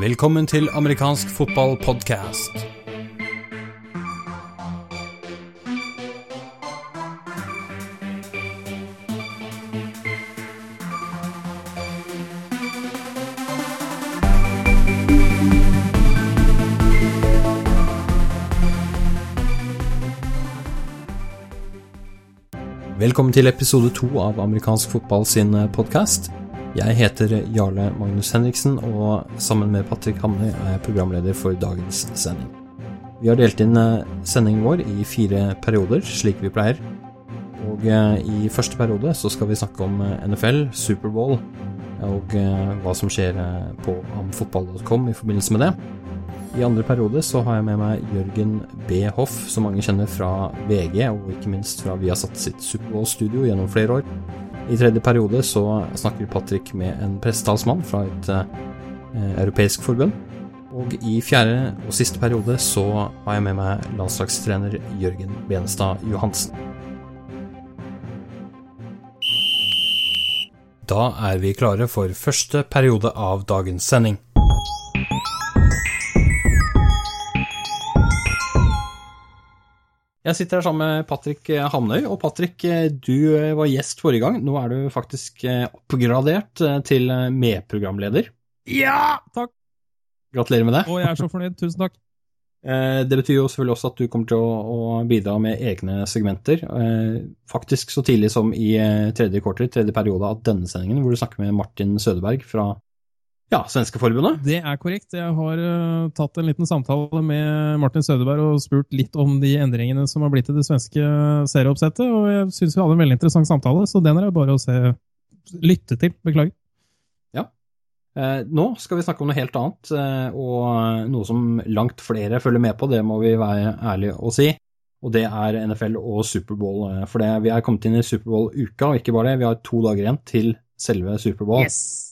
Velkommen til amerikansk fotballpodkast. Velkommen til episode to av amerikansk fotball sin podkast. Jeg heter Jarle Magnus Henriksen, og sammen med Patrick Hamne er jeg programleder for dagens sending. Vi har delt inn eh, sendingen vår i fire perioder, slik vi pleier. Og eh, i første periode så skal vi snakke om eh, NFL, Superbowl og hva som skjer på amfotball.com i forbindelse med det. I andre periode så har jeg med meg Jørgen B. Hoff, som mange kjenner fra VG, og ikke minst fra vi har satt sitt Superbowl-studio gjennom flere år. I tredje periode så snakker Patrick med en pressetalsmann fra et eh, europeisk forbund. Og i fjerde og siste periode så har jeg med meg landslagstrener Jørgen Benestad Johansen. Da er vi klare for første periode av dagens sending. Jeg sitter her sammen med Patrick Hamnøy, og Patrick, du var gjest forrige gang. Nå er du faktisk oppgradert til medprogramleder. Ja, takk! Gratulerer med det. Og jeg er så fornøyd. Tusen takk. Det betyr jo selvfølgelig også at du kommer til å, bidra med egne segmenter. Faktisk så tidlig som i tredje kvartal, tredje periode av denne sendingen, hvor du snakker med Martin Sødeberg fra ja, Svenskeforbundet? Det er korrekt. Jeg har uh, tatt en liten samtale med Martin Sødeberg og spurt litt om de endringene som har blitt i det svenske serieoppsettet, og jeg syns vi hadde en veldig interessant samtale, så den er det bare å se, lytte til. Beklager. Ja. Eh, nå skal vi snakke om noe helt annet, eh, og noe som langt flere følger med på, det må vi være ærlige og si. Og det er NFL og Superbowl. Eh, for det, vi er kommet inn i Superbowl-uka, og ikke bare det, vi har to dager igjen til selve Superbowl. Yes!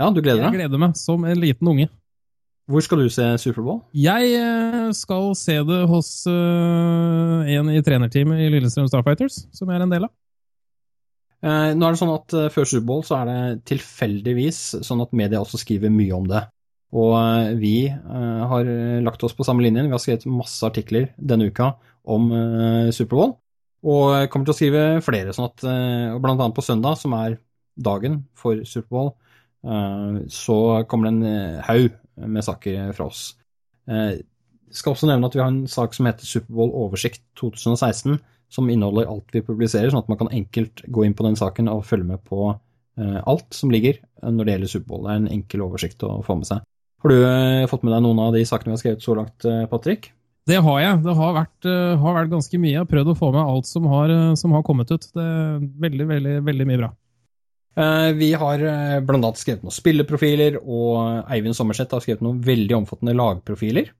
Ja, du gleder deg? Jeg gleder meg, som en liten unge. Hvor skal du se Superbowl? Jeg skal se det hos uh, en i trenerteamet i Lillestrøm Starfighters, som jeg er en del av. Uh, nå er det sånn at uh, Før Superbowl så er det tilfeldigvis sånn at media også skriver mye om det. Og vi har lagt oss på samme linjen. Vi har skrevet masse artikler denne uka om Superbowl. Og kommer til å skrive flere, sånn at blant annet på søndag, som er dagen for Superbowl, så kommer det en haug med saker fra oss. Jeg skal også nevne at vi har en sak som heter Superbowl oversikt 2016, som inneholder alt vi publiserer, sånn at man kan enkelt gå inn på den saken og følge med på alt som ligger når det gjelder Superbowl. Det er en enkel oversikt å få med seg. Har du fått med deg noen av de sakene vi har skrevet så langt, Patrick? Det har jeg. Det har vært, har vært ganske mye. Jeg har prøvd å få med alt som har, som har kommet ut. Det er veldig, veldig, veldig mye bra. Vi har bl.a. skrevet noen spilleprofiler, og Eivind Sommerseth har skrevet noen veldig omfattende lagprofiler.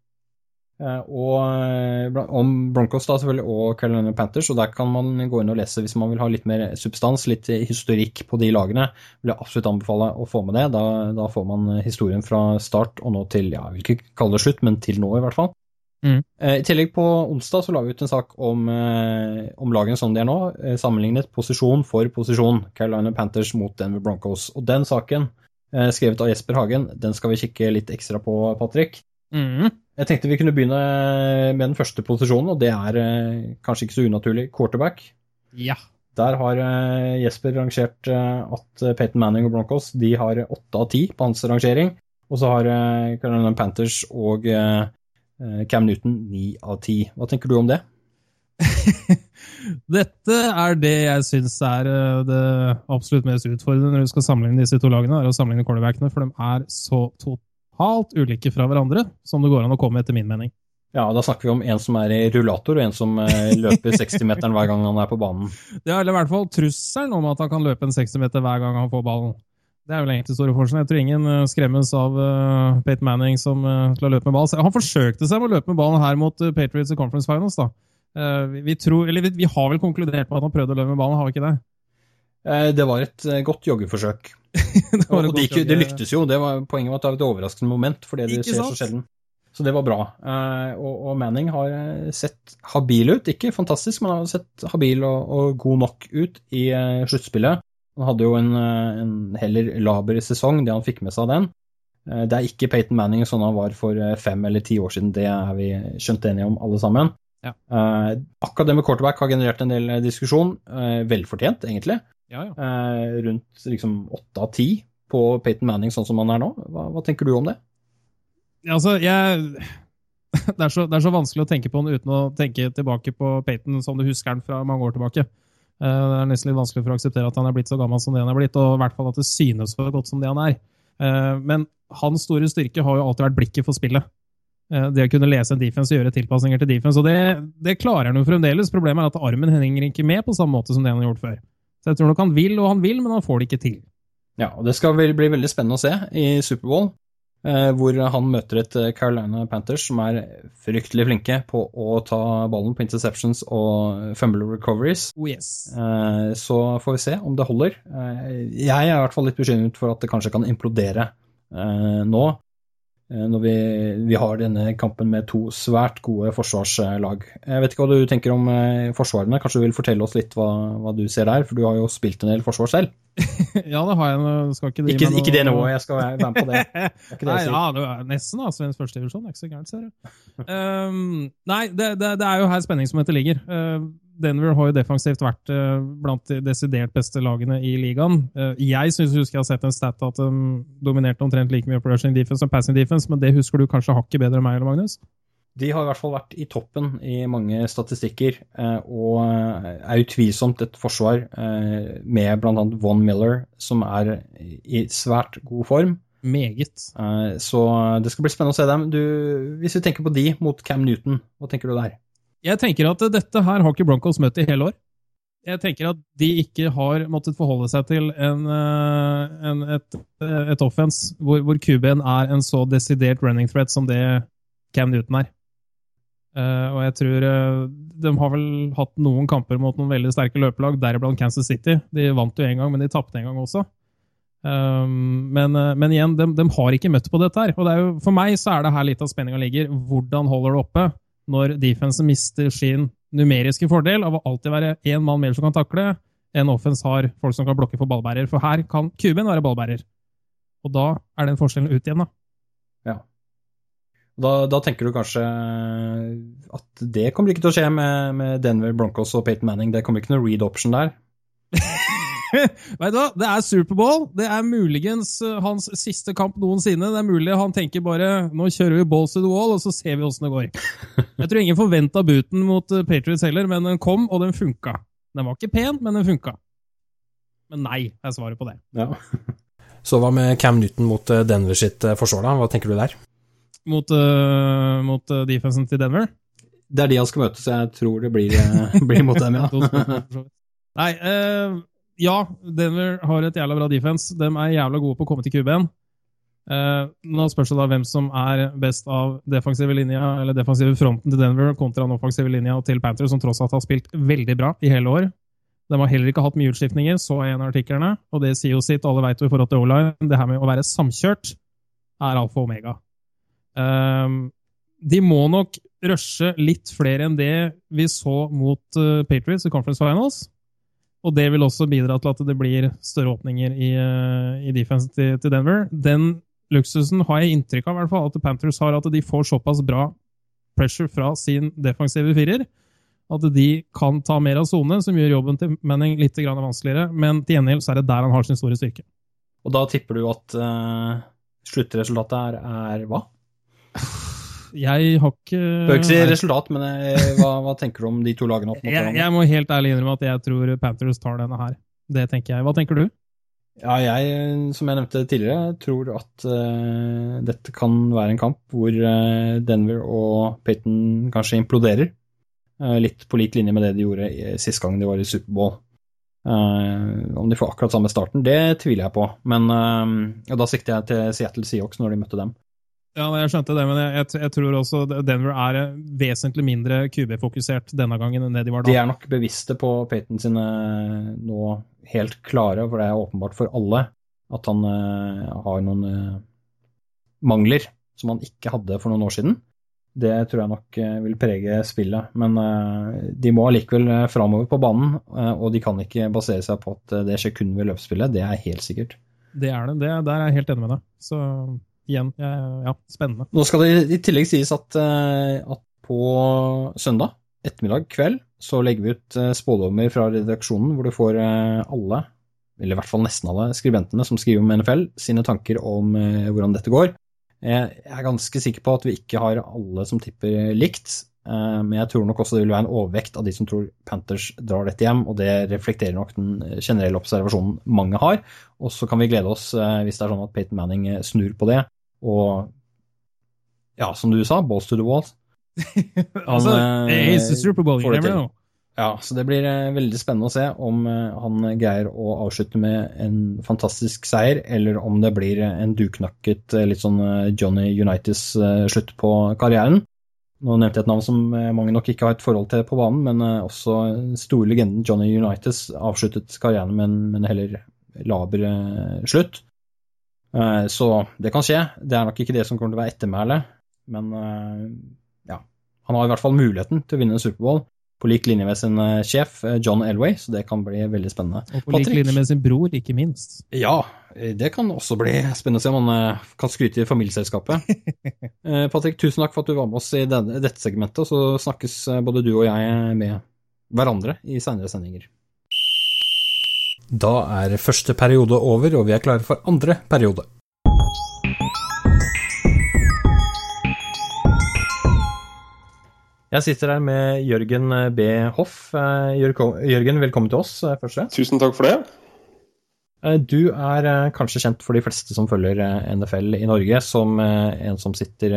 Og om Broncos da selvfølgelig, og Carolina Panthers, og der kan man gå inn og lese hvis man vil ha litt mer substans, litt historikk på de lagene. vil jeg absolutt anbefale å få med det. Da, da får man historien fra start og nå til, ja, jeg vil ikke kalle det slutt, men til nå i hvert fall. Mm. I tillegg på onsdag så la vi ut en sak om, om lagene som de er nå, sammenlignet posisjon for posisjon, Carolina Panthers mot Denver Broncos. Og den saken, skrevet av Jesper Hagen, den skal vi kikke litt ekstra på, Patrick. Mm. Jeg tenkte vi kunne begynne med den første posisjonen, og det er kanskje ikke så unaturlig quarterback. Ja. Der har Jesper rangert at Peyton Manning og Broncos de har åtte av ti på hans rangering. Og så har Carolina Panthers og Cam Newton 9 av 10. Hva tenker du om det? Dette er det jeg syns er det absolutt mest utfordrende når du skal sammenligne disse to lagene, er å sammenligne cornerbackene, for de er så totalt ulike fra hverandre som det går an å komme, etter min mening. Ja, da snakker vi om en som er i rullator, og en som løper 60-meteren hver gang han er på banen. Ja, eller i hvert fall trusselen om at han kan løpe en 60-meter hver gang han får ballen. Det er vel egentlig store forskjellen. Jeg tror ingen skremmes av uh, Pate Manning som uh, skal løpe med ball. Han forsøkte seg med å løpe med ballen her mot uh, Patriots i Conference Finals. da. Vi, vi, tror, eller vi, vi, har vel konkludert på at han prøvde å løpe med ballen, har vi ikke det? Det var et godt joggeforsøk. det, og det, gikk, det, lyktes jo. Det var, poenget var at det var et overraskende moment, fordi det skjer så sjelden. Så det var bra. Og, og, Manning har sett habil ut. Ikke fantastisk, men han har sett habil og, og god nok ut i sluttspillet. Han hadde jo en, en heller laber sesong, det han fikk med seg av den. Eh, det er ikke Peyton Manning sånn han var for eh, fem eller ti år siden, det er vi skjønt enige om alle sammen. Ja. Eh, akkurat det med quarterback har generert en del diskusjon, velfortjent egentlig. Ja, ja. rundt liksom åtte av ti på Peyton Manning sånn som han er nå. Hva, hva tenker du om det? Altså, jeg det er, så, det er, så, vanskelig å tenke på den uten å tenke tilbake på Peyton som du husker den fra mange år tilbake. Det er nesten litt vanskelig for å akseptere at han er blitt så gammel som det han er blitt, og i hvert fall at det synes så godt som det han er. Men hans store styrke har jo alltid vært blikket for spillet. Eh, det å kunne lese en defense og gjøre tilpasninger til defense. Og det, det klarer han jo fremdeles. Problemet er at armen henger ikke med på samme måte som det han har gjort før. Så jeg tror nok han vil, og han vil, men han får det ikke til. Ja, og det skal bli veldig spennende å se i Superbowl, eh, hvor han møter et eh, Carolina Panthers som er fryktelig flinke på å ta ballen på interceptions og fumble recoveries. Oh yes. Så får vi se om det holder. Jeg er i hvert fall litt bekymret for at det kanskje kan implodere Eh, nå. Eh, når vi, vi, har denne kampen med to svært gode forsvarslag. Jeg vet ikke hva du tenker om eh, forsvarene. Kanskje du vil fortelle oss litt hva, hva, du ser der? For du har jo spilt en del forsvar selv. ja, det har jeg. Skal ikke, ikke, ikke det nivået, jeg skal være med på det. det nei, ja, det er nesten da, Svensk førstedivisjon. Det er ikke så gærent, ser du. Um, nei, det, det, det, er jo her spenningsmomentet ligger. Uh, Denver har jo defensivt vært uh, blant de desidert beste lagene i ligaen. Uh, jeg syns jeg har sett en stat at de dominerte omtrent like mye på rushing defense som passing defense, men det husker du kanskje hakket bedre enn meg, eller Magnus? De har i hvert fall vært i toppen i mange statistikker, uh, og er utvilsomt et forsvar med bl.a. Von Miller, som er i svært god form. Meget. Så det skal bli spennende å se dem. Du, hvis vi tenker på de mot Cam Newton, hva tenker du der? Jeg tenker at dette her har ikke Broncos møtt i hele år. Jeg tenker at de ikke har måttet forholde seg til en, eh, en, et, et offense hvor, hvor QB-en er en så desidert running threat som det Cam Newton er. Uh, og jeg tror uh, De har vel hatt noen kamper mot noen veldig sterke løpelag, deriblant Kansas City. De vant jo en gang, men de tapte en gang også. Um, men, uh, men, igjen, de, de, har ikke møtt på dette her. Og jo, for meg så er det her litt av spenninga ligger. Hvordan holder det oppe? Når defensen mister sin numeriske fordel av å alltid være én mann mer som kan takle, enn offense har folk som kan blokke for ballbærer. For her kan kuben være ballbærer. Og da er den forskjellen ut igjen, da. Ja. Da, da, tenker du kanskje at det kommer ikke til å skje med, med Denver Broncos og Peyton Manning. Det kommer ikke noe read option der. Vet du hva, det er Superbowl. Det er muligens eh, hans siste kamp noensinne. Det er mulig han tenker bare nå kjører vi balls to the wall, og så ser vi åssen det går. Jeg tror ingen forventa booten mot eh, Patriots heller, men den kom, og den funka. Den var ikke pen, men den funka. Men nei, er svaret på det. Ja. Så hva med Cam Newton mot eh, Denver sitt forsvar, da? Hva tenker du der? Mot, uh, mot defensen til Denver? Det er de han skal møte, så jeg tror det blir, blir mot dem, ja. Nei, uh, ja, Denver har et jævla bra defense. De er jævla gode på å komme til QB-en. Uh, nå spørs det da hvem som er best av defensive linja, eller defensive fronten til Denver kontra den offensive linja til Panthers, som tross alt har spilt veldig bra i hele år. De har heller ikke hatt mye utskiftninger, så jeg en av artiklene, og det sier jo sitt. Alle vet jo i forhold til O-line, det her med å være samkjørt er alfa og omega. Uh, de må nok rushe litt flere enn det vi så mot uh, Patriots i Conference Finals. Og det vil også bidra til at det blir større åpninger i, eh, i defense til, til, Denver. Den luksusen har jeg inntrykk av i hvert fall, at Panthers har, at de får såpass bra pressure fra sin defensive firer at de kan ta mer av sone, som gjør jobben til Manning litt vanskeligere. Men til gjengjeld så er det der han har sin store styrke. Og da tipper du at uh, sluttresultatet er, er hva? Jeg har ikke Bør ikke si resultat, men eh, hva, hva, tenker du om de to lagene opp mot? Jeg, jeg, må helt ærlig innrømme at jeg tror Panthers tar denne her. Det tenker jeg. Hva tenker du? Ja, jeg, som jeg nevnte tidligere, tror at uh, dette kan være en kamp hvor uh, Denver og Payton kanskje imploderer. Uh, litt på lik linje med det de gjorde sist gang de var i Superbowl. om de får akkurat samme starten, det tviler jeg på. Men da sikter jeg til Seattle Seahawks når de møtte dem. Ja, jeg skjønte det, men jeg, jeg, tror også Denver er vesentlig mindre QB-fokusert denne gangen enn det de var da. De er nok bevisste på Payton sine nå helt klare, for det er åpenbart for alle at han uh, har noen uh, mangler som han ikke hadde for noen år siden. Det tror jeg nok uh, vil prege spillet. Men de må allikevel framover på banen, og de kan ikke basere seg på at det skjer kun ved løpsspillet. Det er helt sikkert. Det er det. det der er jeg helt enig med deg. Så igjen. Ja, spennende. Nå skal det i tillegg sies at, at på søndag ettermiddag kveld så legger vi ut spådommer fra redaksjonen hvor du får alle, eller i hvert fall nesten alle, skribentene som skriver om NFL, sine tanker om hvordan dette går. Jeg er ganske sikker på at vi ikke har alle som tipper likt, eh, men jeg tror nok også det vil være en overvekt av de som tror Panthers drar dette hjem, og det reflekterer nok den generelle observasjonen mange har. Og så kan vi glede oss eh, hvis det er sånn at Peyton Manning eh, snur på det, og ja, som du sa, balls to the walls. Altså, it's a Super Bowl, you never know. Ja, så det blir eh, veldig spennende å se om eh, han greier å avslutte med en fantastisk seier, eller om det blir en duknakket eh, litt sånn Johnny Unitas slutt på karrieren. Nå nevnte jeg et navn som mange nok ikke har et forhold til på banen, men også store legenden Johnny Unitas avsluttet karrieren med en, med en heller laber slutt. Så det kan skje. Det er nok ikke det som kommer til å være ettermælet, men ja. Han har i hvert fall muligheten til å vinne en Superbowl på lik linje med sin eh, sjef eh, John Elway, så det kan bli veldig spennende. Og på lik linje med sin bror, ikke minst. Ja, eh, det kan også bli spennende å se om han kan skryte i familieselskapet. Patrick, tusen takk for at du var med oss i denne, dette segmentet, og så snakkes både du og jeg med hverandre i senere sendinger. Da er første periode over, og vi er klare for andre periode. Jeg sitter her med Jørgen B. Hoff. Eh, Jørgen, velkommen til oss eh, først. Tusen takk for det. Eh, du er kanskje kjent for de fleste som følger NFL i Norge, som en som sitter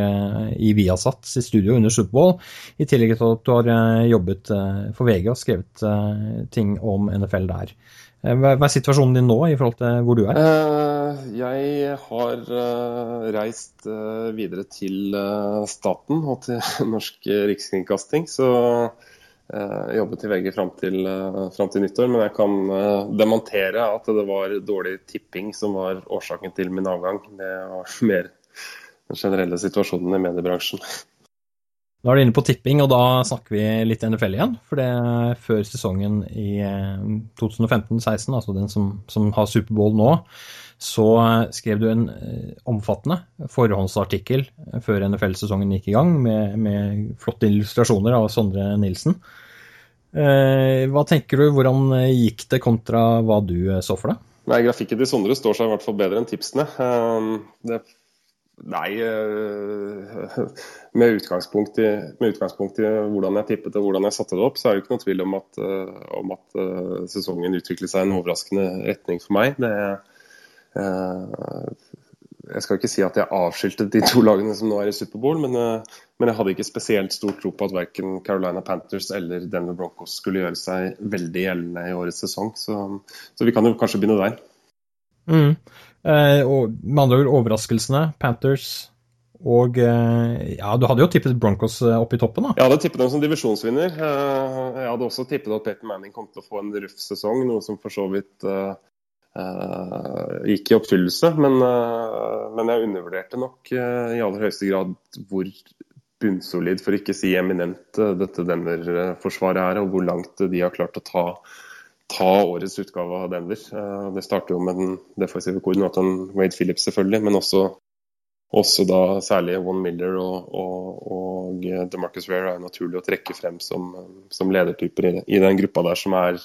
i Viasat sitt studio under Superbowl, i tillegg til at du har jobbet for VG og skrevet ting om NFL der. Eh, hva er situasjonen din nå i forhold til hvor du er? Eh, jeg har eh, reist videre til staten og til Norsk Rikskringkasting. Så jeg jobbet i VG fram til, fram til nyttår. Men jeg kan demontere at det var dårlig tipping som var årsaken til min avgang. Det var mer den generelle situasjonen i mediebransjen. Nå er du inne på tipping, og da snakker vi litt NFL igjen. For det før sesongen i 2015-16, eh, altså den som, som, har Superbowl nå, så skrev du en eh, omfattende forhåndsartikkel før NFL-sesongen gikk i gang, med, med, flotte illustrasjoner av Sondre Nilsen. Eh, hva tenker du, hvordan gikk det kontra hva du så for deg? Nei, Grafikken til Sondre står seg i hvert fall bedre enn tipsene. Det Nei, eh, med utgangspunkt, i, med utgangspunkt, i, hvordan jeg tippet og hvordan jeg satte det opp, så er det ikke noe tvil om at, eh, om at eh, sesongen utviklet seg i en overraskende retning for meg. Det, jeg skal ikke si at jeg avskiltet de to lagene som nå er i Superbowl, men, men jeg hadde ikke spesielt stor tro på at verken Carolina Panthers eller Denver Broncos skulle gjøre seg veldig gjeldende i årets sesong. Så, så vi kan jo kanskje begynne der. Mm. Eh, og med andre ord overraskelsene. Panthers og eh, ja, du hadde jo tippet Broncos eh, opp i toppen, da? Jeg hadde tippet dem som divisjonsvinner. Jeg hadde også tippet at Peter Manning kom til å få en røff sesong, noe som for så vidt uh, gikk i oppfyllelse. Men, uh, men jeg undervurderte nok uh, i aller høyeste grad hvor bunnsolid, for ikke å si eminent, dette Denver-forsvaret er, og hvor langt de har klart å ta ta årets utgave av Denver. Eh, det starter jo med den defensive koordinatoren Wade Phillips, selvfølgelig, men også, også da særlig One Miller og, og, og DeMarcus Ware er naturlig å trekke frem som, som ledertyper i, i, den gruppa der, som er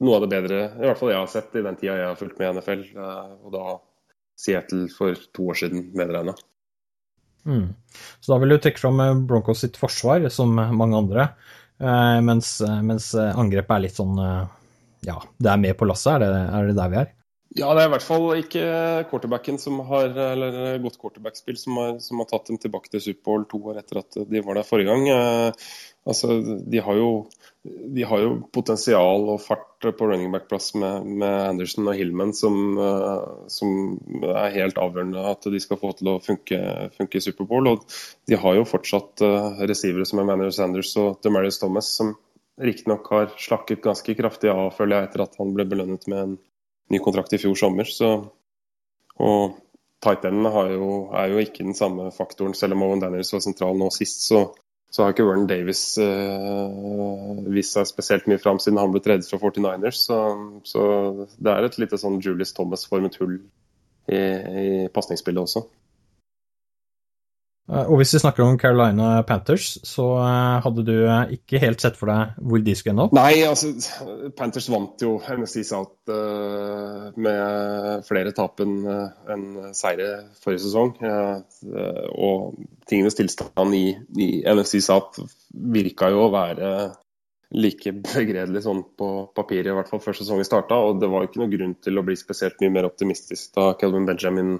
noe av det bedre i hvert fall jeg har sett i den tida jeg har fulgt med i NFL. Eh, og da Seattle for to år siden, medregna. Mm. Så da vil du trekke fram Broncos sitt forsvar, som mange andre, eh, mens, mens angrepet er litt sånn ja, det er med på lasset? Er er det der vi er? Ja, det er i hvert fall ikke quarterbacken som har eller godt quarterback-spill som, som, har tatt dem tilbake til Superbowl to år etter at de var der forrige gang. Eh, altså, de har jo de har jo potensial og fart på running back-plass med, med, Anderson og Hillman som, uh, som, er helt avgjørende at de skal få til å funke, funke i Superbowl. Og de har jo fortsatt uh, receivere som Emmanuel Sanders og DeMarius Thomas som riktignok har slakket ganske kraftig av, føler jeg, etter at han ble belønnet med en ny kontrakt i fjor sommer. Så, og Tight endene er jo ikke den samme faktoren. Selv om Owen Daniels var sentral nå sist, så, så har ikke Vernon Davis eh, vist seg spesielt mye fram siden han ble tredje fra 49ers. Så, så, det er et lite sånn Julius Thomas-formet hull i, i pasningsspillet også. Eh, og hvis vi snakker om Carolina Panthers, så eh, hadde du eh, ikke helt sett for deg hvor de skulle ende opp? Nei, altså Panthers vant jo NFC South med flere tap enn en seire forrige sesong. Og tingenes tilstand i, i NFC South virka jo å være like begredelig sånn på papiret, i hvert fall før sesongen starta. Og det var ikke noen grunn til å bli spesielt mye mer optimistisk da Kelvin Benjamin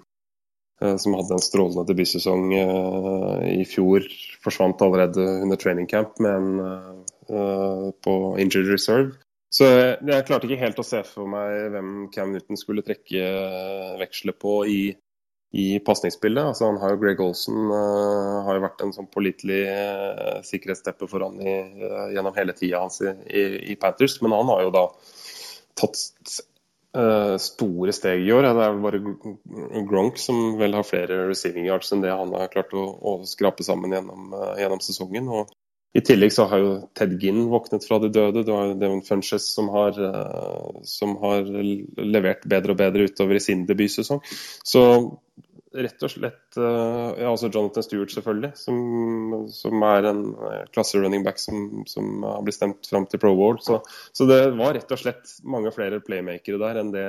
som hadde en strålende debutsesong eh, i fjor. Forsvant allerede under training camp men, eh, på injured reserve. Så jeg klarte ikke helt å se for meg hvem Cam Newton skulle trekke veksler på i, i pasningsspillet. Altså, han har jo Greg Olsen uh, har jo vært en sånn pålitelig uh, sikkerhetsteppe for han i, uh, gjennom hele tida hans i, i, i, Panthers, men han har jo da tatt uh, store steg i år. Det er vel bare Gronk som vel har flere receiving yards enn det han har klart å, å skrape sammen gjennom, uh, gjennom, sesongen. Og I tillegg så har jo Ted Ginn våknet fra de døde. Du har Devon Funches som uh, som har levert bedre og bedre utover i sin debutsesong. Så rett og slett uh, Ja, også Jonathan Stewart, selvfølgelig, som, som er en uh, klasse running back som, som har blitt stemt fram til Pro Bowl. Så, så, det var rett og slett mange flere playmakere der enn det,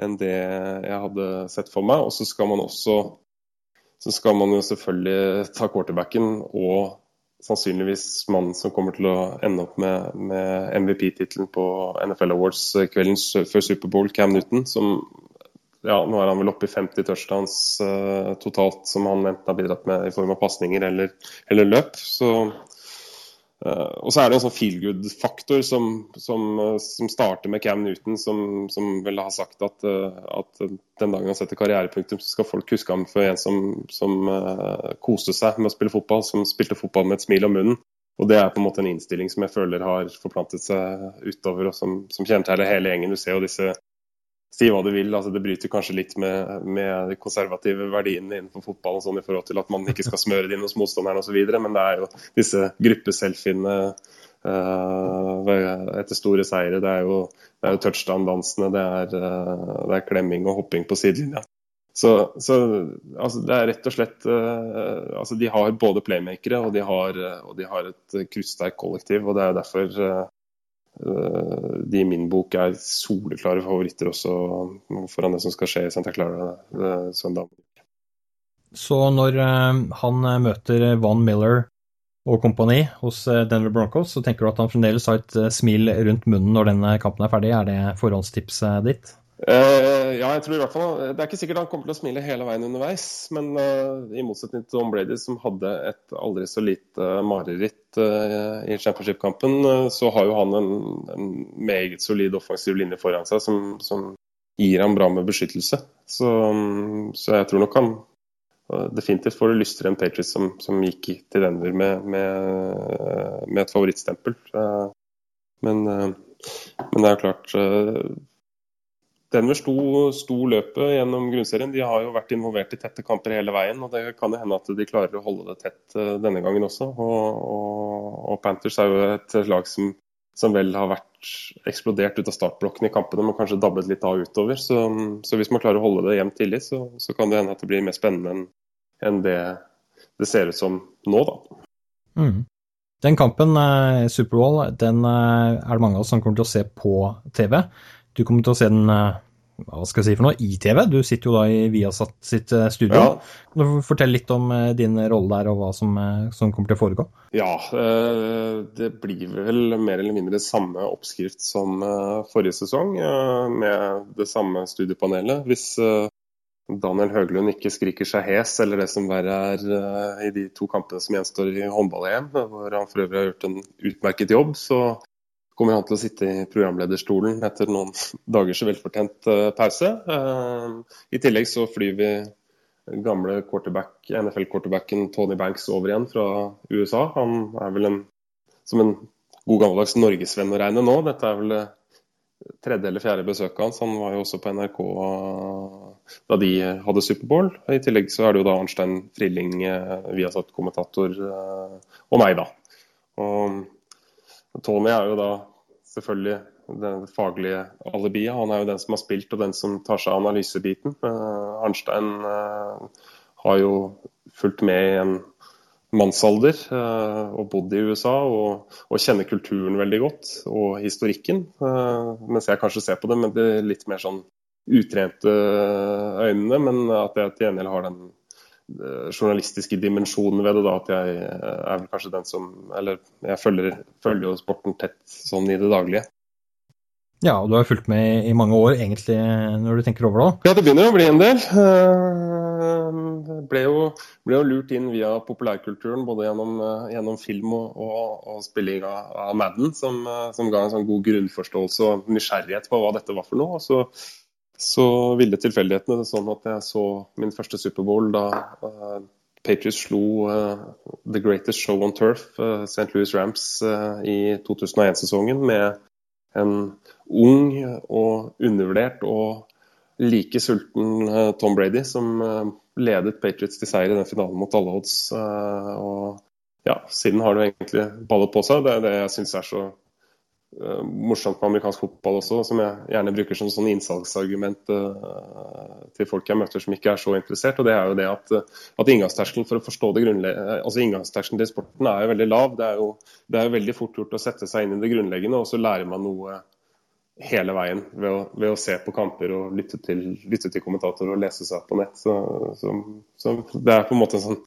enn det jeg hadde sett for meg. Og så skal man også så skal man jo selvfølgelig ta quarterbacken og sannsynligvis mannen som kommer til å ende opp med, med MVP-tittelen på NFL Awards kvelden før Superbowl, Cam Newton, som ja, nå er han vel oppe i 50 touchdowns uh, totalt, som han enten har bidratt med i form av pasninger eller, eller, løp. Så, uh, og så er det en sånn feel good-faktor som, som, uh, som, starter med Cam Newton, som, som vel har sagt at, at, den dagen han setter karrierepunktum, så skal folk huske ham for en som, som koste seg med å spille fotball, som spilte fotball med et smil om munnen. Og Det er på en måte en innstilling som jeg føler har forplantet seg utover, og som, som kjennetegner hele gjengen. Du ser jo disse si hva du vil. altså Det bryter kanskje litt med, med de konservative verdiene innenfor fotballen sånn i forhold til at man ikke skal smøre det inn hos motstanderen osv. Men det er jo disse gruppeselfiene uh, etter store seire. Det er jo, det jo touchdown-dansene, det, uh, det, er klemming og hopping på sidelinja. Så, så altså, det er rett og slett uh, altså De har både playmakere og de har, og de har et kruttsterkt kollektiv. og Det er derfor de i min bok er soleklare favoritter også foran det som skal skje i Santa Clara eh, søndag. Så når eh, han møter Van Miller og kompani hos Denver Broncos, så tenker du at han fremdeles har et smil rundt munnen når denne kampen er ferdig? Er det forhåndstipset ditt? Uh, ja, jeg tror i hvert fall Det er ikke sikkert han kommer til å smile hele veien underveis. Men uh, i motsetning til Tom Brady, som hadde et aldri så lite mareritt uh, i championship-kampen, så har jo han en, en, meget solid offensiv linje foran seg som, som gir ham bra med beskyttelse. Så, um, så, jeg tror nok han definitivt får lyst til en Patriots som, som gikk til Denver med, med, med et favorittstempel. Men, men det er klart Denver sto, sto, løpet gjennom grunnserien. De har jo vært involvert i tette kamper hele veien. og Det kan jo hende at de klarer å holde det tett uh, denne gangen også. Og, og, og, Panthers er jo et lag som, som, vel har vært eksplodert ut av startblokken i kampene, men kanskje dabbet litt av utover. Så, så hvis man klarer å holde det jevnt tidlig, så, så, kan det hende at det blir mer spennende enn en det det ser ut som nå, da. Mm. Den kampen, eh, Superbowl, den eh, er det mange av oss som kommer til å se på TV. Du kommer til å se den eh, hva skal jeg si for noe, i TV. Du sitter jo da i Viasat sitt eh, studio. Ja. Kan du fortelle litt om eh, din rolle der, og hva som, som, kommer til å foregå? Ja, det blir vel mer eller mindre samme oppskrift som forrige sesong, med det samme studiepanelet. Hvis Daniel Høglund ikke skriker seg hes, eller det som verre er i de to kampene som gjenstår i håndball-EM, hvor han for øvrig har gjort en utmerket jobb, så kommer han til å sitte i programlederstolen etter noen dagers velfortjent uh, pause. Uh, I tillegg så flyr vi gamle quarterback, NFL-quarterbacken Tony Banks over igjen fra USA. Han er vel en, som en god gammeldags norgesvenn å regne nå. Dette er vel tredje eller fjerde besøket hans. Han var jo også på NRK da de hadde Superbowl. I tillegg så er det jo da Arnstein Frilling, Viasat-kommentator, og meg, da. Og Tony er jo da selvfølgelig det faglige alibiet. Han er jo den som har spilt og den som tar seg av analysebiten. Uh, Arnstein uh, har jo fulgt med i en mannsalder og bodd i USA og, og kjenner kulturen veldig godt og historikken. Mens jeg kanskje ser på det med det litt mer sånn utrente øynene, men at jeg til gjengjeld har den journalistiske dimensjonen ved det. da, At jeg er vel kanskje den som Eller jeg følger, følger jo sporten tett sånn i det daglige. Ja, og du har fulgt med i mange år, egentlig, når du tenker over det òg? Ja, det begynner å bli en del. Ble jo, ble jo lurt inn via populærkulturen, både gjennom, gjennom film og, og, og, spilling av, av Madden, som, som, ga en sånn god grunnforståelse og nysgjerrighet på hva dette var for noe. Og så, så ville tilfeldighetene sånn at jeg så min første Superbowl da uh, Patriots slo uh, The Greatest Show on Turf, uh, St. Louis Rams, i 2001-sesongen med en ung og undervurdert og like sulten eh, Tom Brady, som eh, ledet Patriots til seier i den finalen mot alle odds. Eh, og ja, siden har det egentlig ballet på seg. Det er det jeg syns er så uh, morsomt med amerikansk fotball også, som jeg gjerne bruker som sånn innsalgsargument uh, til folk jeg møter som ikke er så interessert. og Det er jo det at, at inngangsterskelen for å forstå det altså inngangsterskelen til sporten er jo veldig lav. Det er jo, det er veldig fort gjort å sette seg inn i det grunnleggende, og så lærer man noe hele veien ved å, ved å, se på kamper og lytte til, lytte til kommentatorer og lese seg på nett. Så, så, så, det er på en måte en sånn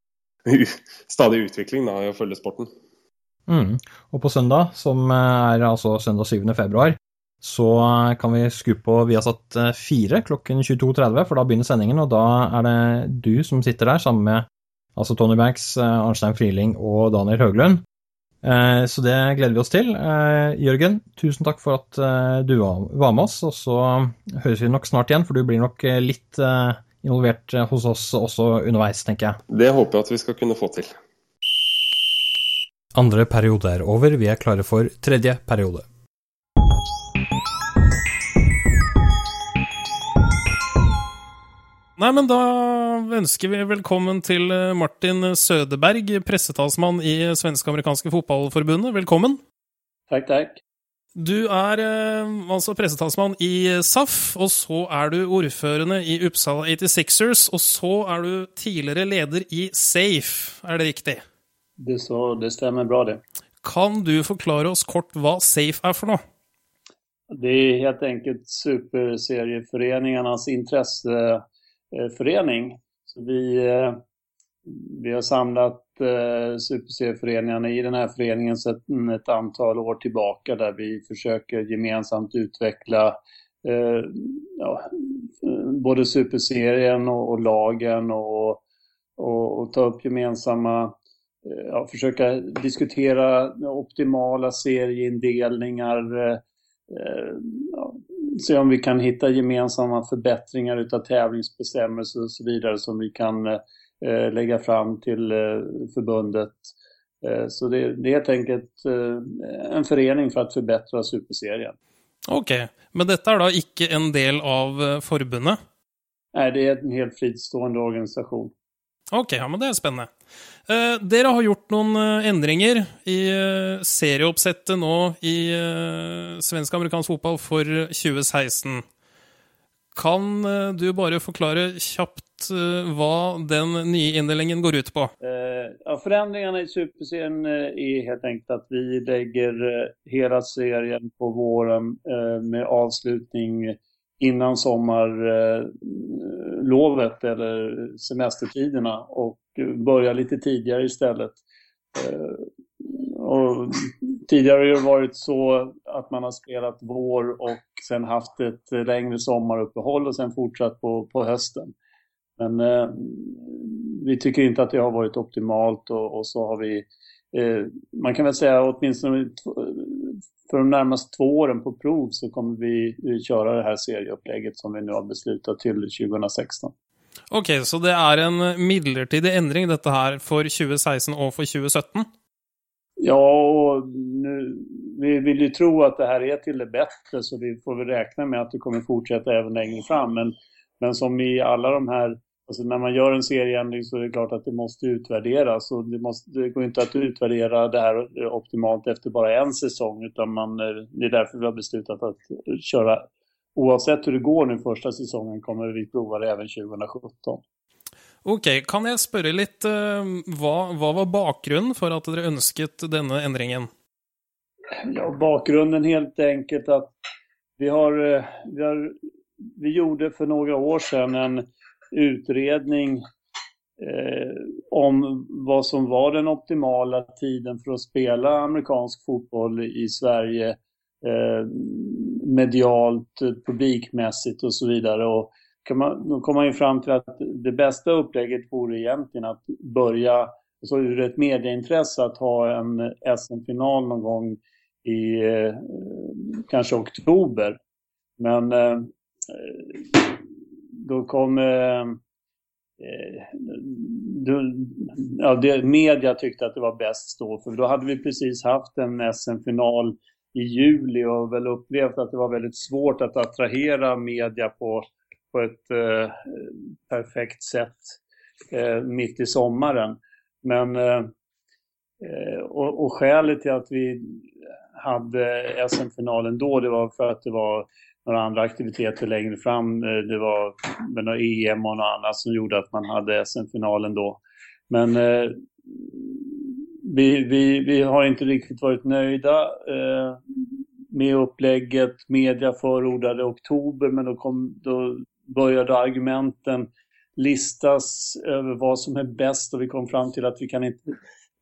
stadig utvikling da, i å følge sporten. Mm. Og på søndag, som er altså søndag 7. februar, så kan vi skru på Viasat 4 klokken 22.30, for da begynner sendingen. Og da er det du som sitter der sammen med altså Tony Banks, Arnstein Friling og Daniel Høglund. Eh, så det gleder vi oss til. Eh, Jørgen, tusen takk for at eh, du var med oss. Og så høres vi nok snart igjen, for du blir nok litt involvert hos oss også underveis, tenker jeg. Det håper jeg at vi skal kunne få til. Andre periode er over, vi er klare for tredje periode. Nei, men da ønsker vi velkommen til eh, Martin Sødeberg, pressetalsmann i Svenske-amerikanske fotballforbundet. Velkommen. Takk, takk. Du er eh, altså pressetalsmann i SAF, og så er du ordførende i Uppsala 86ers, og så er du tidligere leder i SAFE, er det riktig? Det, så, det stemmer bra, det. Kan du forklare oss kort hva SAFE er for noe? Det er helt enkelt superserieforeningenes interesseforening. Så vi, eh, vi har samlet superserieforeningene i denne foreningen sedan ett antal år tilbake, der vi forsøker gemensamt utvikle eh, ja, både superserien og, och lagen og, og, og ta opp gemensamma Ja, försöka diskutera optimala serieindelningar, ja, se om vi kan hitta gemensamma förbättringar utav tävlingsbestämmelser och så vidare som vi kan eh, lägga fram till eh, förbundet. Eh, så det, det, är helt enkelt eh, en förening för att förbättra superserien. Okej, okay. men detta är då inte en del av eh, förbundet? Nej, det är en helt fristående organisation. Okej, okay, ja, men det är spännande. Eh, dere har gjort noen eh, endringer i eh, serieoppsettet nå i eh, svensk-amerikansk fotball for 2016. Kan eh, du bare forklare kjapt eh, hva den nye inndelingen går ut på? ja, Forandringene i Superserien er helt enkelt at vi legger hele serien på våren med avslutning innan sommarlovet eller semestertiderna och börja lite tidigare istället. Eh, och tidigare har det varit så att man har spelat vår och sen haft ett längre sommaruppehåll och sen fortsatt på, på hösten. Men eh, vi tycker inte att det har varit optimalt och, och så har vi, eh, man kan väl säga åtminstone för de närmaste två åren på prov så kommer vi köra det här serieupplägget som vi nu har beslutat till 2016. Ok, så det er en midlertidig endring, dette her, for 2016 og for 2017? Ja, og nu, vi vil jo tro at det her er til det bedre, så vi får vel regne med at det kommer fortsette even lenger fram. Men, men som i alle de her Alltså när man gör en serieändring så är det klart att det måste utvärderas och det, måste, det går inte att utvärdera det här optimalt efter bara en säsong utan man, det är därför vi har beslutat att köra Oavsett hur det går nu första säsongen kommer vi prova det även 2017. Ok, kan jeg spørre litt hva, hva var bakgrunnen for at dere ønsket denne endringen? Ja, bakgrunden helt enkelt att vi har, vi har vi gjorde för några år sedan en utredning eh, om vad som var den optimala tiden för att spela amerikansk fotboll i Sverige eh, medialt, publikmässigt och så vidare. Och kan man, då kom man ju fram till att det bästa upplägget vore egentligen att börja, alltså ur ett medieintresse, att ha en SM-final någon gång i eh, kanske oktober. Men eh, då kom eh, då, ja, det, media tyckte att det var bäst då, för då hade vi precis haft en SM-final i juli och väl upplevt att det var väldigt svårt att attrahera media på, på ett eh, perfekt sätt eh, mitt i sommaren. Men eh, och, och skälet till att vi hade SM-finalen då, det var för att det var några andra aktiviteter längre fram. Eh, det var med några EM och något annat som gjorde att man hade SM-finalen då. Men eh, vi, vi, vi har inte riktigt varit nöjda eh, med upplägget. Media förordade oktober, men då, kom, då började argumenten listas över vad som är bäst och vi kom fram till att vi kan inte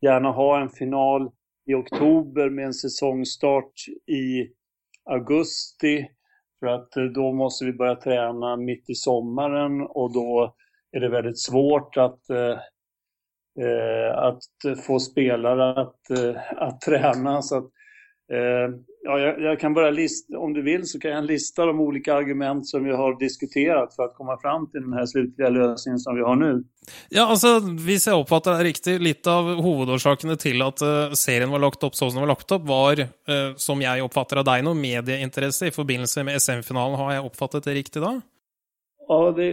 gärna ha en final i oktober med en säsongstart i augusti för att eh, då måste vi börja träna mitt i sommaren och då är det väldigt svårt att, eh, eh att få spelare att, eh, att träna. Så att, eh, ja, jag, jag, kan bara lista, om du vill så kan jag lista de olika argument som vi har diskuterat för att komma fram till den här slutliga lösningen som vi har nu. Ja, altså, Hvis jeg oppfatter det riktig, litt av hovedårsakene til at uh, serien var lagt opp sånn som den var lagt opp, var, uh, som jeg oppfatter av deg, noe medieinteresse i forbindelse med SM-finalen. Har jeg oppfattet det riktig da? Ja, det,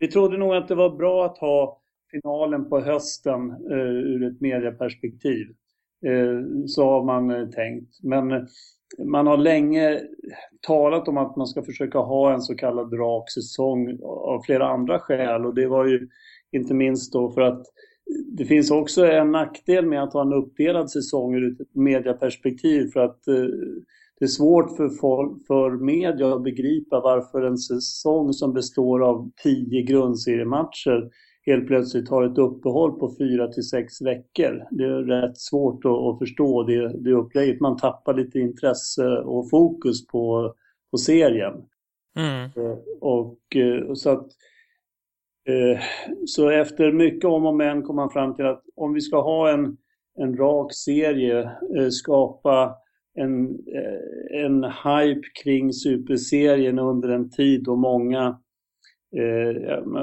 vi trodde nog att det var bra att ha finalen på hösten uh, ur ett medieperspektiv. Eh, så har man eh, tänkt. Men eh, man har länge talat om att man ska försöka ha en så kallad rak av flera andra skäl och det var ju inte minst då för att det finns också en nackdel med att ha en uppdelad säsong ur ett mediaperspektiv för att det är svårt för, folk, för media att begripa varför en säsong som består av tio grundseriematcher helt plötsligt har ett uppehåll på fyra till sex veckor. Det är rätt svårt att, förstå det, det upplägget. Man tappar lite intresse och fokus på, på serien. Mm. Eh, och, eh, så att eh, så efter mycket om och men kom man fram till att om vi ska ha en, en rak serie, skapa en, en hype kring superserien under en tid då många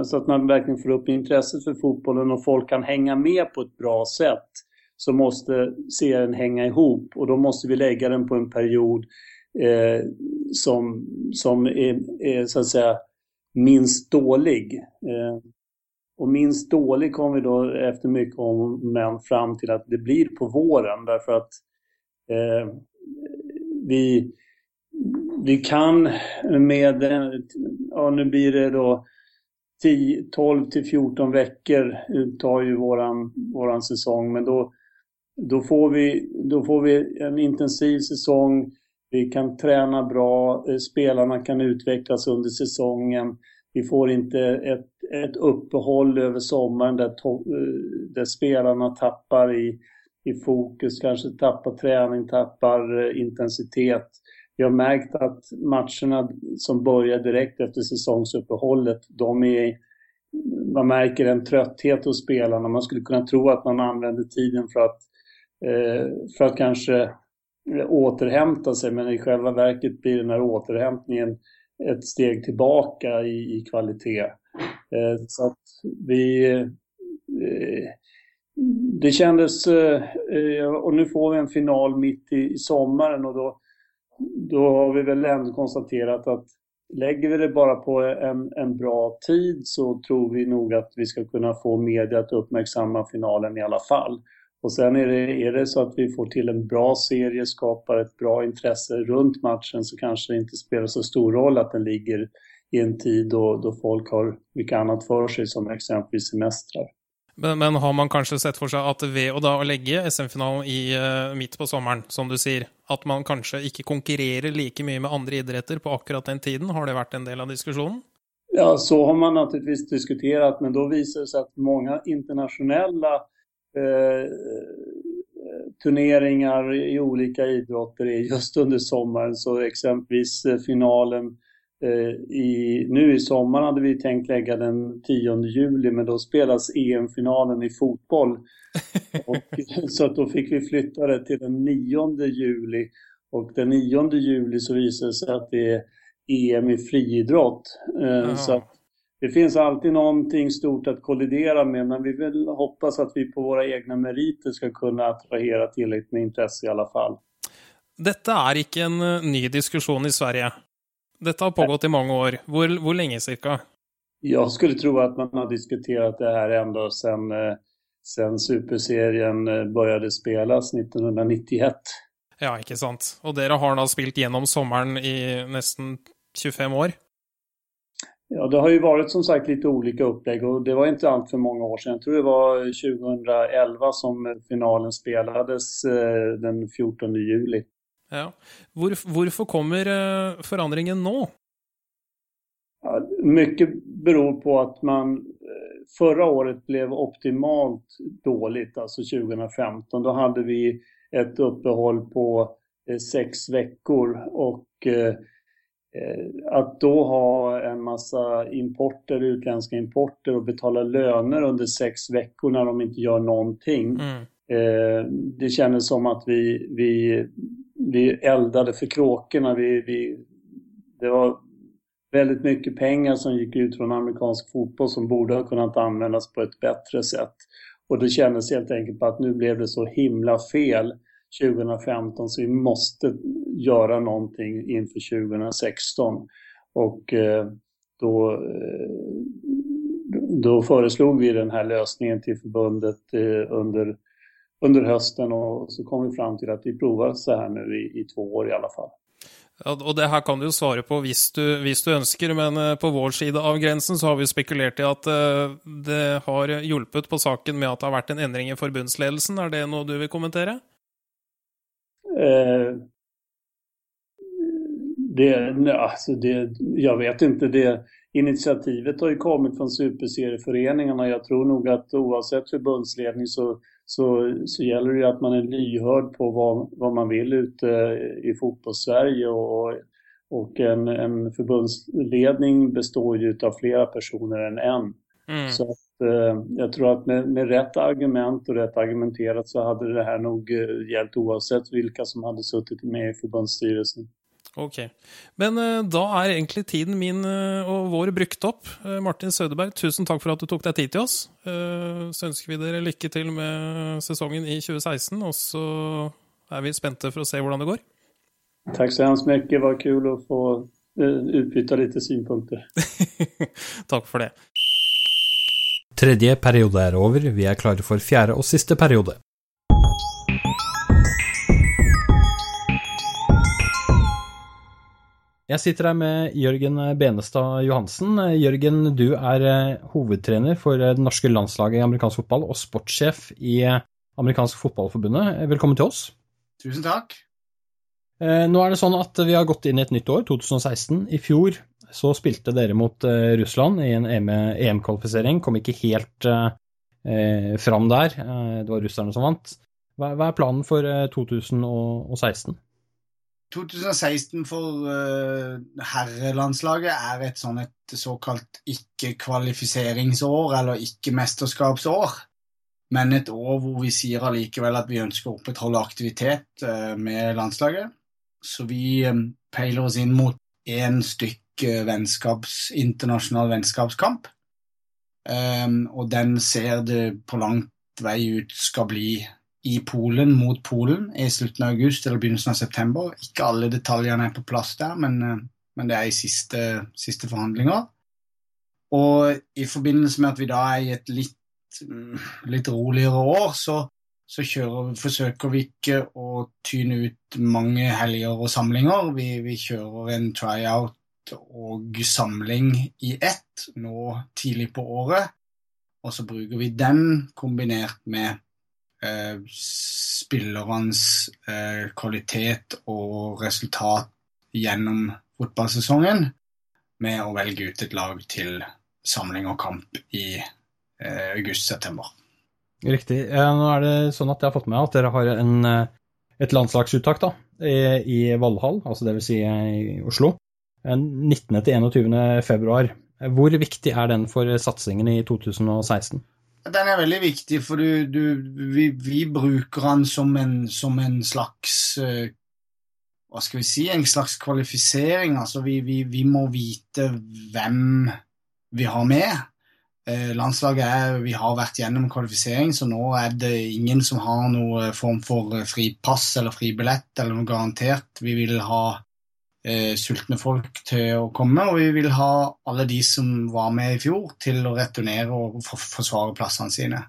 så att man verkligen får upp intresset för fotbollen och folk kan hänga med på ett bra sätt så måste serien hänga ihop och då måste vi lägga den på en period eh, som, som är, är, så att säga minst dålig. Eh, och minst dålig kom vi då efter mycket om men fram till att det blir på våren därför att eh, vi vi kan med, ja nu blir det då 10, 12 till 14 veckor tar ju våran, våran säsong men då, då, får vi, då får vi en intensiv säsong. Vi kan träna bra, spelarna kan utvecklas under säsongen. Vi får inte ett, ett uppehåll över sommaren där, to, där spelarna tappar i, i fokus, kanske tappar träning, tappar eh, intensitet vi har märkt att matcherna som börjar direkt efter säsongsuppehållet, de är, man märker en trötthet hos spelarna. Man skulle kunna tro att man använder tiden för att, eh, för att kanske återhämta sig, men i själva verket blir den här återhämtningen ett steg tillbaka i, i kvalitet. Eh, så att vi... Eh, det kändes... Och nu får vi en final mitt i, i sommaren och då då har vi väl ändå konstaterat att lägger vi det bara på en, en bra tid så tror vi nog att vi ska kunna få media att uppmärksamma finalen i alla fall. Och sen är det, är det så att vi får till en bra serie, skapar ett bra intresse runt matchen så kanske det inte spelar så stor roll att den ligger i en tid då, då folk har mycket annat för sig, som exempelvis semestrar. Men, men, har man kanskje sett for seg at ved å da legge SM-finalen uh, midt på sommeren, som du sier, at man kanskje ikke konkurrerer like mye med andre idretter på akkurat den tiden? Har det vært en del av diskusjonen? Ja, så har man naturligvis diskuterat, men da viser det seg at mange internasjonale eh, turneringar i olika idrotter er just under sommaren. Så exempelvis eh, finalen Eh, nu i sommar hade vi tänkt lägga den 10 juli men då spelas EM-finalen i fotboll. Och, så att då fick vi flytta det till den 9 juli. Och den 9 juli så visade det sig att det är EM i friidrott. Eh, så det finns alltid någonting stort att kollidera med men vi vill hoppas att vi på våra egna meriter ska kunna attrahera tillräckligt med intresse i alla fall. Detta er ikke en eh, ny diskussion i Sverige. Dette har pågått i mange år. Hvor, hvor lenge cirka? Jeg skulle tro at man har diskutert det her enda sen, eh, sen superserien eh, spelas spilles 1991. Ja, ikke sant. Og dere har da spilt gjennom sommeren i nesten 25 år? Ja, det har jo vært som sagt litt ulike opplegg og det var ikke altfor mange år siden. Jeg tror det var 2011 som finalen spilles eh, den 14. juli. Ja. Hvor, hvorfor kommer uh, forandringen nå? Ja, mye beror på at man eh, förra året ble optimalt dårlig, altså 2015. Da hadde vi et uppehåll på eh, sex veckor och eh, att då ha en massa importer, utländska importer och betala löner under sex veckor när de inte gör någonting. Mm. Eh, det kändes som att vi, vi vi eldade för kråkorna. Vi, vi, det var väldigt mycket pengar som gick ut från amerikansk fotboll som borde ha kunnat användas på ett bättre sätt. Och det kändes helt enkelt på att nu blev det så himla fel 2015 så vi måste göra någonting inför 2016. Och eh, då, eh, då föreslog vi den här lösningen till förbundet eh, under under høsten, og så kom vi fram til at vi prøver så her nå i, i to år i alle fall. Ja, og Det her kan du jo svare på hvis du, hvis du, ønsker, men eh, på vår side av grensen så har vi spekulert i at eh, det har hjulpet på saken med at det har vært en endring i forbundsledelsen. Er det noe du vil kommentere? Eh, det, altså det, jeg vet ikke. Det, initiativet har jo kommet fra superserieforeningene. Jeg tror nok at uansett forbundsledning så så, så gäller det att man är lyhörd på vad, vad man vill ute i fotbollssverige och, och en, en förbundsledning består ju av flera personer än en. Mm. Så att, eh, jag tror att med, med, rätt argument och rätt argumenterat så hade det här nog eh, gällt oavsett vilka som hade suttit med i förbundsstyrelsen. Ok. Men uh, da er egentlig tiden min uh, og vår brukt opp. Uh, Martin Sødeberg, tusen takk for at du tok deg tid til oss. så ønsker vi dere lykke til med sesongen i 2016, og så er vi spente for å se hvordan det går. Takk så hemskt mye. Det var kult å få utbytte litt synpunkter. takk for det. Tredje periode er over. Vi er klare for fjerde og siste periode. Jeg sitter her med Jørgen Benestad Johansen. Jørgen, du er eh, hovedtrener for det norske landslaget i amerikansk fotball og sportssjef i Amerikansk Fotballforbundet. Velkommen til oss. Tusen takk. Eh, nå er det sånn at vi har gått inn i et nytt år, 2016. I fjor så spilte dere mot eh, Russland i en EM-kvalifisering. Kom ikke helt eh, fram der. Det var russerne som vant. Hva er planen for 2016? 2016 for uh, herrelandslaget er et sånn et såkalt ikke-kvalifiseringsår, eller ikke-mesterskapsår. Men et år hvor vi sier allikevel at vi ønsker å opprettholde aktivitet uh, med landslaget. Så vi um, peiler oss inn mot én stykke vennskaps, internasjonal vennskapskamp. Um, og den ser det på langt vei ut skal bli i Polen mot Polen i slutten av august eller begynnelsen av september. Ikke alle detaljene er på plass der, men, eh, men det er i siste, siste, forhandlinger. Og i forbindelse med at vi da er i et litt, mm, litt roligere år, så, så kjører, forsøker vi ikke å tyne ut mange helger og samlinger. Vi, vi kjører en tryout og samling i ett nå tidlig på året. Og så bruker vi den kombinert med eh, spillernes eh, kvalitet og resultat gjennom fotballsesongen med å velge ut et lag til samling og kamp i eh, august-september. Riktig. Nå er det sånn at jeg har fått med at dere har en, eh, et landslagsuttak da, i, i Valhall, altså dvs. Si i Oslo, 19. til 21. februar. Hvor viktig er den for satsingen i 2016? Den er veldig viktig, for du, du, vi, vi, bruker den som en, som en, slags eh, Hva skal vi si? En slags kvalifisering. Altså, vi, vi, vi må vite hvem vi har med. Eh, landslaget er, Vi har vært gjennom kvalifisering, så nå er det ingen som har noen form for fripass eller fribillett eller noe garantert. Vi vil ha eh, sultne folk til å komme, og vi vil ha alle de som var med i fjor, til å returnere og forsvare plassene sine.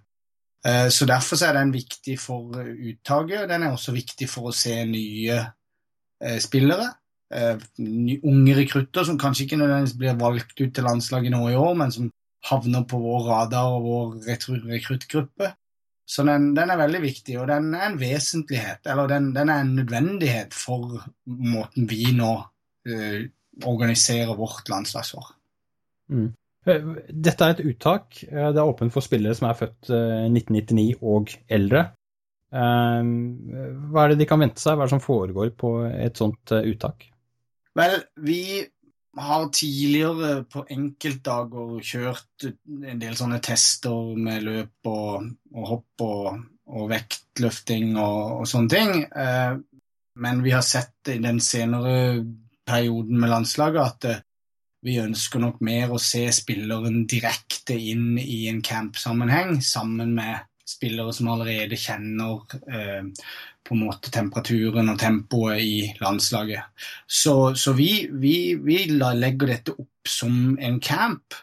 Eh, så Derfor er den viktig for uttaket. Den er også viktig for å se nye eh, spillere. Eh, unge rekrutter som kanskje ikke nødvendigvis blir valgt ut til landslaget nå i år, men som havner på vår radar og vår rekruttgruppe. Så den, den, er veldig viktig, og den er en vesentlighet, eller den, den er en nødvendighet for måten vi nå uh, organiserer vårt landslagsår. Mm. Eh, dette er et uttak. Eh, det er åpent for spillere som er født 1999 og eldre. Hva er det de kan vente seg? Hva er det som foregår på et sånt uttak? Vel, vi har tidligere på enkeltdager kjørt en del sånne tester med løp og, og hopp og, og, vektløfting og, og sånne ting. Eh, men vi har sett i den senere perioden med landslaget at eh, vi ønsker nok mer å se spilleren direkte inn i en camp-sammenheng, sammen med spillere som allerede kjenner eh, på en måte temperaturen og tempoet i landslaget. Så, så vi, vi, vi, legger dette opp som en camp,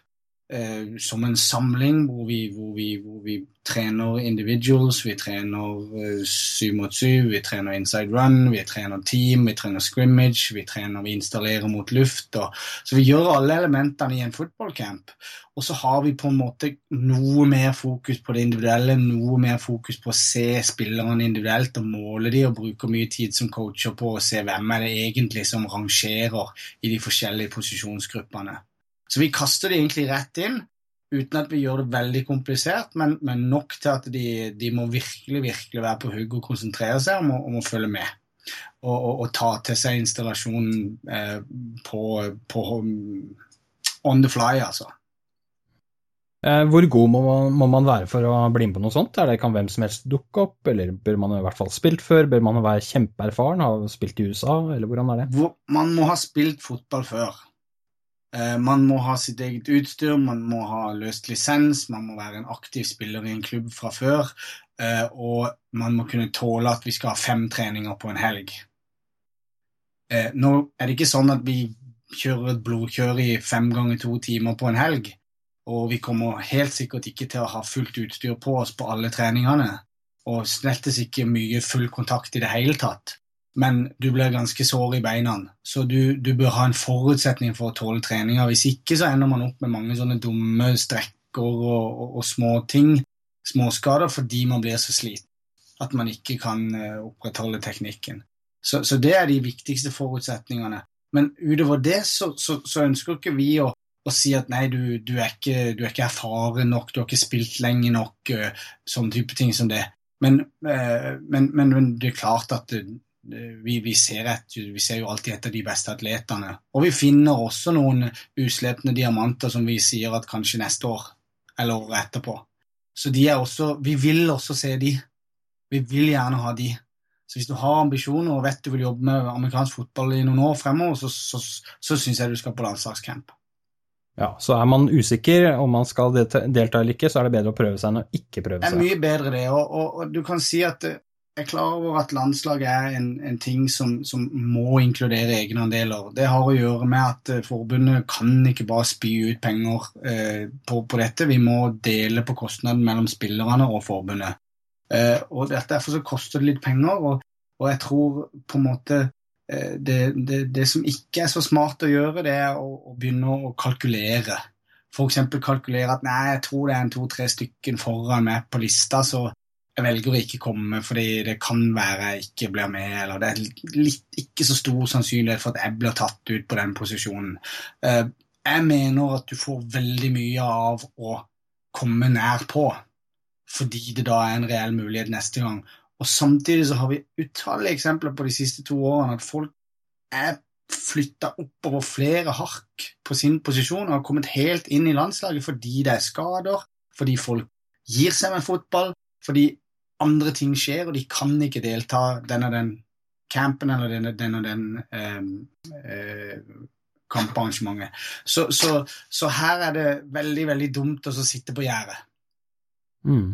eh, som en samling hvor vi, hvor, hvor vi, trener individuals, vi trener eh, syv mot syv, vi trener inside run, vi trener team, vi trener scrimmage, vi trener, vi installerer mot luft. Og, så vi gjør alle elementene i en fotballcamp. Og så har vi på en måte noe mer fokus på det individuelle, noe mer fokus på å se spillerne individuelt og måle de, og bruker mye tid som coacher på å se hvem er det egentlig som rangerer i de forskjellige posisjonsgruppene. Så vi kaster det egentlig rett inn, uten at vi gjør det veldig komplisert, men, men nok til at de, de, må virkelig virkelig være på hugget og konsentrere seg om om å følge med. Og, og, og, ta til seg installasjonen eh, på, på on the fly, altså. Eh, hvor god må man, må man, være for å bli med på noe sånt? Er det Kan hvem som helst dukke opp, eller bør man i hvert fall ha spilt før? Bør man være kjempeerfaren, ha spilt i USA, eller hvordan er det? Man må ha spilt fotball før. Eh, man må ha sitt eget utstyr, man må ha løst lisens, man må være en aktiv spiller i en klubb fra før, eh, og man må kunne tåle at vi skal ha fem treninger på en helg. Nå er det ikke sånn at vi kjører et blodkjør i fem ganger to timer på en helg. Og vi kommer helt sikkert ikke til å ha fullt utstyr på oss på alle treningene. Og slettes ikke mye full kontakt i det hele tatt. Men du blir ganske sår i beina, så du, du bør ha en forutsetning for å tåle treninga. Hvis ikke så ender man opp med mange sånne dumme strekker og, og, og små ting, småskader, fordi man blir så sliten at man ikke kan uh, opprettholde teknikken. Så, så, det er de viktigste forutsetningene. Men utover det så, så, så ønsker ikke vi å og si at nei, du, du, er ikke, du, er ikke, erfaren nok, du har ikke spilt lenge nok, sånn type ting som det. Men, uh, men, men, det er klart at vi, vi, ser et, vi, ser jo alltid etter de beste atletene. Og vi finner også noen uslepne diamanter som vi sier at kanskje neste år, eller året etterpå. Så de er også, vi vil også se de. Vi vil gjerne ha de. Så hvis du har ambisjoner og vet du vil jobbe med amerikansk fotball i noen år fremover, så, så, så, syns jeg du skal på landslagscamp. Ja, Så er man usikker om man skal delta eller ikke, så er det bedre å prøve seg enn å ikke prøve seg. Det er mye bedre det, og, og, og du kan si at jeg er klar over at landslag er en, en ting som, som, må inkludere egenandeler. Det har å gjøre med at eh, forbundet kan ikke bare spy ut penger eh, på, på, dette. Vi må dele på kostnaden mellom spillerne og forbundet. Eh, og Derfor så koster det litt penger, og, og jeg tror på en måte eh, det, det, det, som ikke er så smart å gjøre, det er å, å begynne å kalkulere. F.eks. kalkulere at nei, jeg tror det er en to-tre stykken foran meg på lista, så jeg velger å ikke komme fordi det kan være jeg ikke blir med, eller det er litt, ikke så stor sannsynlighet for at jeg blir tatt ut på den posisjonen. Eh, jeg mener at du får veldig mye av å komme nær på, fordi det da er en reell mulighet neste gang. Og Samtidig så har vi utallige eksempler på de siste to årene at folk er flytta oppover flere hark på sin posisjon og har kommet helt inn i landslaget fordi det er skader, fordi folk gir seg med fotball, fordi andre ting skjer, og de kan ikke delta den og den campen eller den, den og den eh, eh, kamparrangementet. Så, så, så, her er det veldig, veldig dumt å sitte på gjerdet. Mm.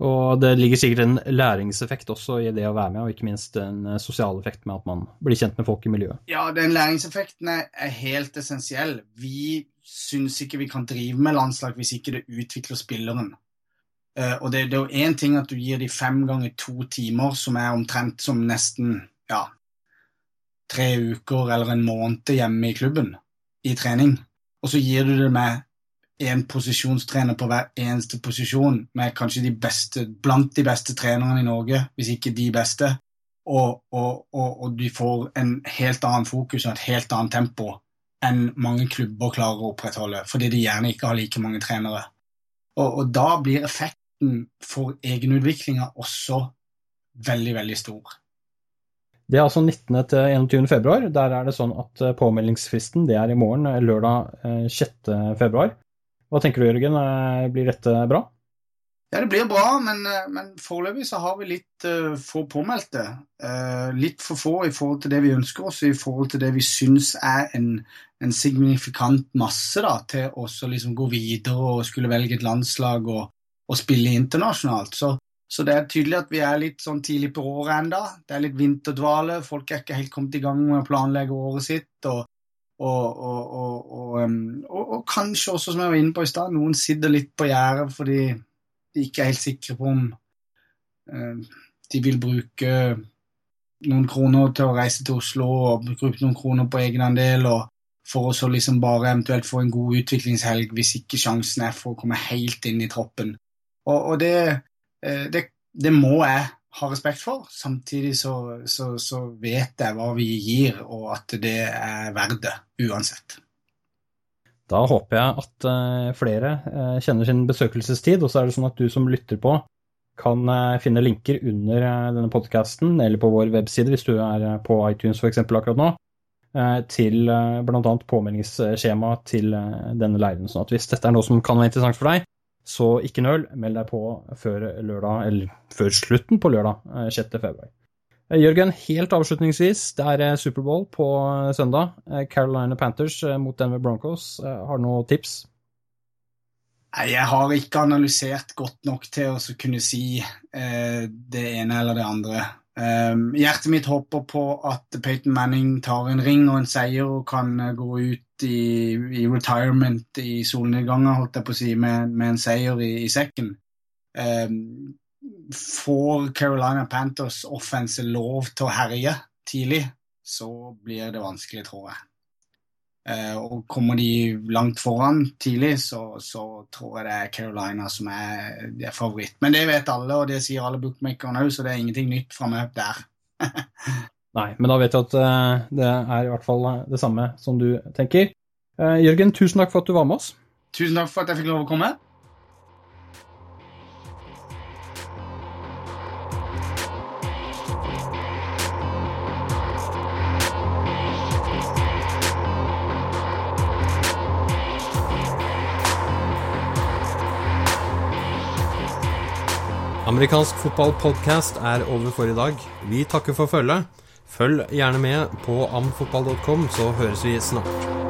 Og det ligger sikkert en læringseffekt også i det å være med, og ikke minst en eh, sosial effekt med at man blir kjent med folk i miljøet. Ja, den læringseffekten er helt essensiell. Vi syns ikke vi kan drive med landslag hvis ikke det utvikler spilleren. Uh, og det, det, er jo én ting at du gir de fem ganger to timer, som er omtrent som nesten ja, tre uker eller en måned hjemme i klubben i trening. Og så gir du det med én posisjonstrener på hver eneste posisjon, med kanskje de beste, blant de beste trenerne i Norge, hvis ikke de beste. Og, og, og, og de får en helt annen fokus og et helt annet tempo enn mange klubber klarer å opprettholde, fordi de gjerne ikke har like mange trenere. Og, og da blir effekt for egenutviklinga også veldig, veldig stor. Det er altså 19. til 21. februar. Der er det sånn at eh, påmeldingsfristen det er i morgen, eh, lørdag 6. Eh, februar. Hva tenker du, Jørgen? Blir dette bra? Ja, det blir bra, men, men foreløpig så har vi litt uh, få påmeldte. Uh, litt for få i forhold til det vi ønsker oss, i forhold til det vi syns er en, en signifikant masse da, til å liksom gå videre og skulle velge et landslag og, å spille internasjonalt. Så, så, det er tydelig at vi er litt sånn tidlig på året enda. Det er litt vinterdvale. Folk er ikke helt kommet i gang med å planlegge året sitt. Og, og, og, og kanskje også, som jeg var inne på i stad, noen sitter litt på gjerdet fordi de ikke er helt sikre på om uh, de vil bruke noen kroner til å reise til Oslo og bruke noen kroner på egenandel. og for å liksom bare eventuelt få en god utviklingshelg hvis ikke sjansen er for å komme helt inn i troppen. Og, og det, eh, det, det, må jeg ha respekt for. Samtidig så, så, så, vet jeg hva vi gir, og at det er verdt det uansett. Da håper jeg at eh, flere eh, kjenner sin besøkelsestid, og så er det sånn at du som lytter på, kan finne linker under denne podkasten eller på vår webside hvis du er på iTunes f.eks. akkurat nå, til bl.a. påmeldingsskjema til denne leiren. sånn at hvis dette er noe som kan være interessant for deg, så ikke nøl, meld deg på før lørdag, eller før slutten på lørdag 6. Eh, februar. Eh, Jørgen, helt avslutningsvis, det er eh, Superbowl på søndag. Carolina Panthers mot Denver Broncos. Har du noen tips? Jeg har ikke analysert godt nok til å kunne si det ene eller det andre. Um, hjertet mitt håper på at Peyton Manning tar en ring og en seier og kan gå ut i, i retirement i solnedganger, holdt jeg på å si, med, med en seier i, i sekken. Um, får Carolina Panthers offense lov til å herje tidlig, så blir det vanskelig, tror jeg. Uh, og kommer de langt foran tidlig, så, så, tror jeg det er Carolina som er, er, favoritt. Men det vet alle, og det sier alle bookmakerne òg, så det er ingenting nytt fra meg der. Nei, men da vet jeg at uh, det er i hvert fall eh, det samme som du tenker. Jørgen, tusen takk for at du var med oss. Tusen takk for at jeg fikk lov å komme. Amerikansk fotballpodkast er over for i dag. Vi takker for følget. Følg gjerne med på amfotball.com, så høres vi snart.